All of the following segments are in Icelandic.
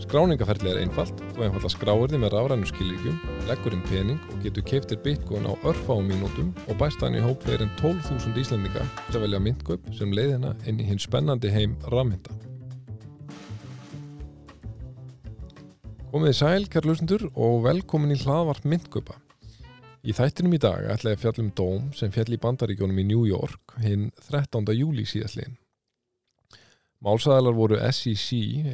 Skráningaferðli er einfalt, þú einfalla skráir þið með rafrænu skilíkjum, leggur inn pening og getur keiftir bitcoin á örfáum mínútum og bæst hann í hóp fyrir en 12.000 íslendinga til að velja myndgöp sem leiðina inn í hinn spennandi heim rafmynda. Komið í sæl, kæra lusendur, og velkomin í hlaðvart myndgöpa. Í þættinum í dag ætla ég að fjalla um dóm sem fjall í bandaríkjónum í New York hinn 13. júli síðastliðin. Málsæðalar voru SEC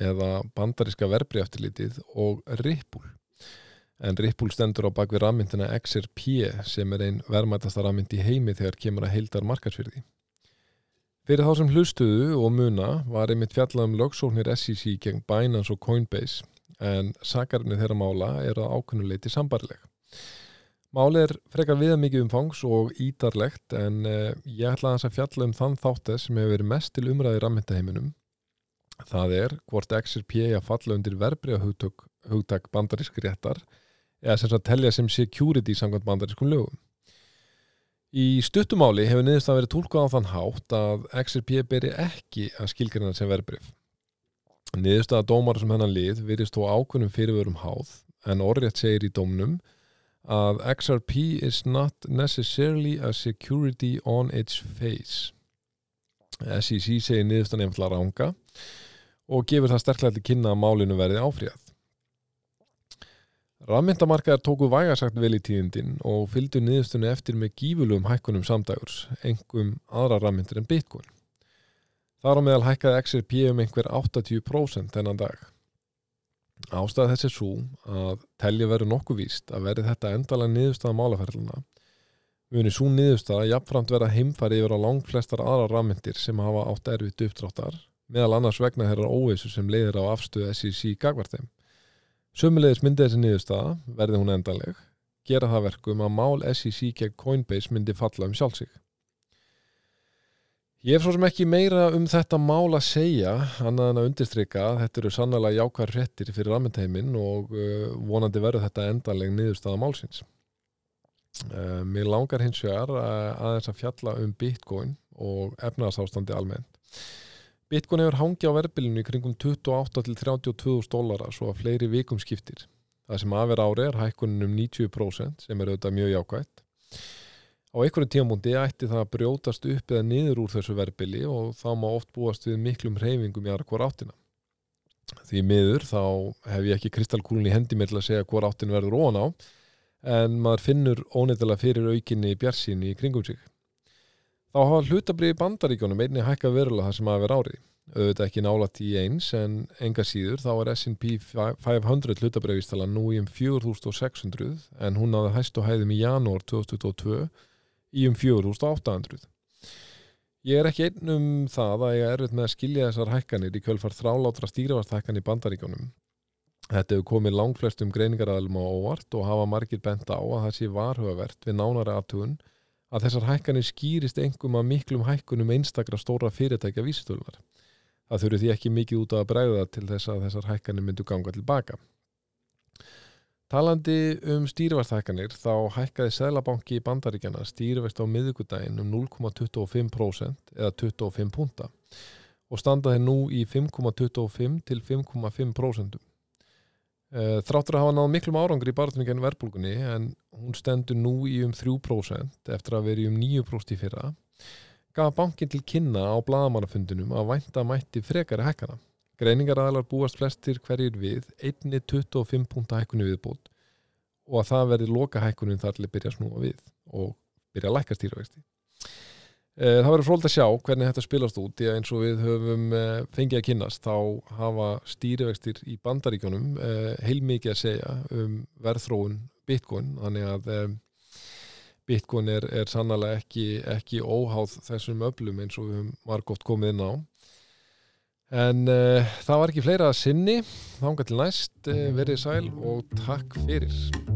eða Bandariska verbriðaftilitið og Ripple. En Ripple stendur á bakvið rammyndina XRP sem er einn verðmætasta rammynd í heimi þegar kemur að heildar markarsfyrði. Fyrir þá sem hlustuðu og muna var einmitt fjallað um lögsóknir SEC gegn Binance og Coinbase en sakarni þeirra mála er að ákveðnuleiti sambarileg. Máli er frekar viða mikið umfangs og ídarlegt en eh, ég ætla að fjalla um þann þáttið sem hefur verið mest til umræði rammyndaheiminum. Það er hvort XRP að falla undir hugtök, hugtak bandarísk réttar eða sem að telja sem security samkvæmt bandarískum lögum. Í stuttumáli hefur niðurst að verið tólkað á þann hátt að XRP beri ekki að skilgjörna sem verbrif. Niðurst að dómar sem hennan lið virðist þó ákunum fyrirvörum háð en orðrétt segir í dómnum að XRP is not necessarily a security on its face. SEC segir niðurstan einfallega ránga og gefur það sterklega til kynna að málinu verði áfríðað. Rafmyndamarkaðar tóku vægarsagt vel í tíðindin og fylgdu niðurstunni eftir með gífulugum hækkunum samdægurs, engum aðra rafmyndir en bitcoin. Þar á meðal hækkaði XRP um einhver 80% þennan dag. Ástæða þessi svo að telja verið nokkuð víst að verið þetta endalega niðurstaða málaferðluna muni svo niðurstaða jafnframt vera heimfæri yfir á langt flestar aðra rafmyndir sem hafa átt erfitt uppdráttar meðal annars vegna þeirra óvissu sem leiðir á afstöðu SEC gagvarteim. Sumulegis myndi þessi niðurstaða, verði hún endaleg, gera það verkum að mál SEC gegn Coinbase myndi falla um sjálfsig. Ég hef svo sem ekki meira um þetta mál að segja, annað en að undirstryka þetta eru sannlega jákvæðar hrettir fyrir rafmyndheimin og uh, vonandi verður þetta endaleg niðurstaða málsins. Uh, mér langar hins vegar uh, aðeins að fjalla um Bitcoin og efnaðsástandi almennt. Bitcoin hefur hangi á verðbylinu í kringum 28 til 32 dólara svo að fleiri vikum skiptir. Það sem aðver ári er hækkunin um 90% sem er auðvitað mjög jákvægt. Á einhverjum tímamúndi ætti það að brjótast upp eða niður úr þessu verðbili og þá má oft búast við miklum reyfingum í aðra hvora áttina. Því miður þá hef ég ekki kristalkúlun í hendi mér til að segja hvora áttin verður ón á en maður finnur óneittala fyrir aukinni bjarsínu í kringum sig. Þá hafa hlutabriði bandaríkjónum einni hækka verulega það sem að vera árið. Auðvitað ekki nálat í eins en enga síður þá er S&P 500 hlutabriðvistala nú í um 4600 en hún náði hæstu hæðum í janúar 2022 í um 4800. Ég er ekki einn um það að ég er erfitt með að skilja þessar hækkanir í kjölfar þrálátra stýrivarthækkan í bandaríkjónum. Þetta hefur komið langflestum greiningaræðalum á óvart og hafa margir bent á að það sé varhugavert við nánari aftugun að þessar hækkanir skýrist engum að miklum hækkunum einstakra stóra fyrirtækja vísitölunar. Það þurfi því ekki mikið út að bregða til þess að þessar hækkanir myndu ganga tilbaka. Talandi um stýrivarthækkanir þá hækkaði Sælabanki í bandaríkjana stýrivert á miðugudaginn um 0,25% eða 25 punta og standaði nú í 5,25 til 5,5%. Þráttur að hafa náð miklum árangur í barðningin verbulgunni en hún stendur nú í um 3% eftir að veri um 9% í fyrra gaf bankin til kynna á bladamannafundunum að vænta mætti frekari hækkana. Greiningaræðalar búast flestir hverjir við einni 25 punta hækkunni viðbót og að það verði loka hækkunum þar til að byrja að snúa við og byrja að lækka stýravexti. Það verður fróld að sjá hvernig þetta spilast út því að eins og við höfum fengið að kynast þá hafa stýravextir í bandaríkjónum heilmikið að segja um verðþróun bitcoin þannig að bitcoin er, er sannlega ekki, ekki óháð þessum öflum eins og við höfum margótt komið inn á En uh, það var ekki fleira að sinni, þánga til næst, uh, verið sæl og takk fyrir.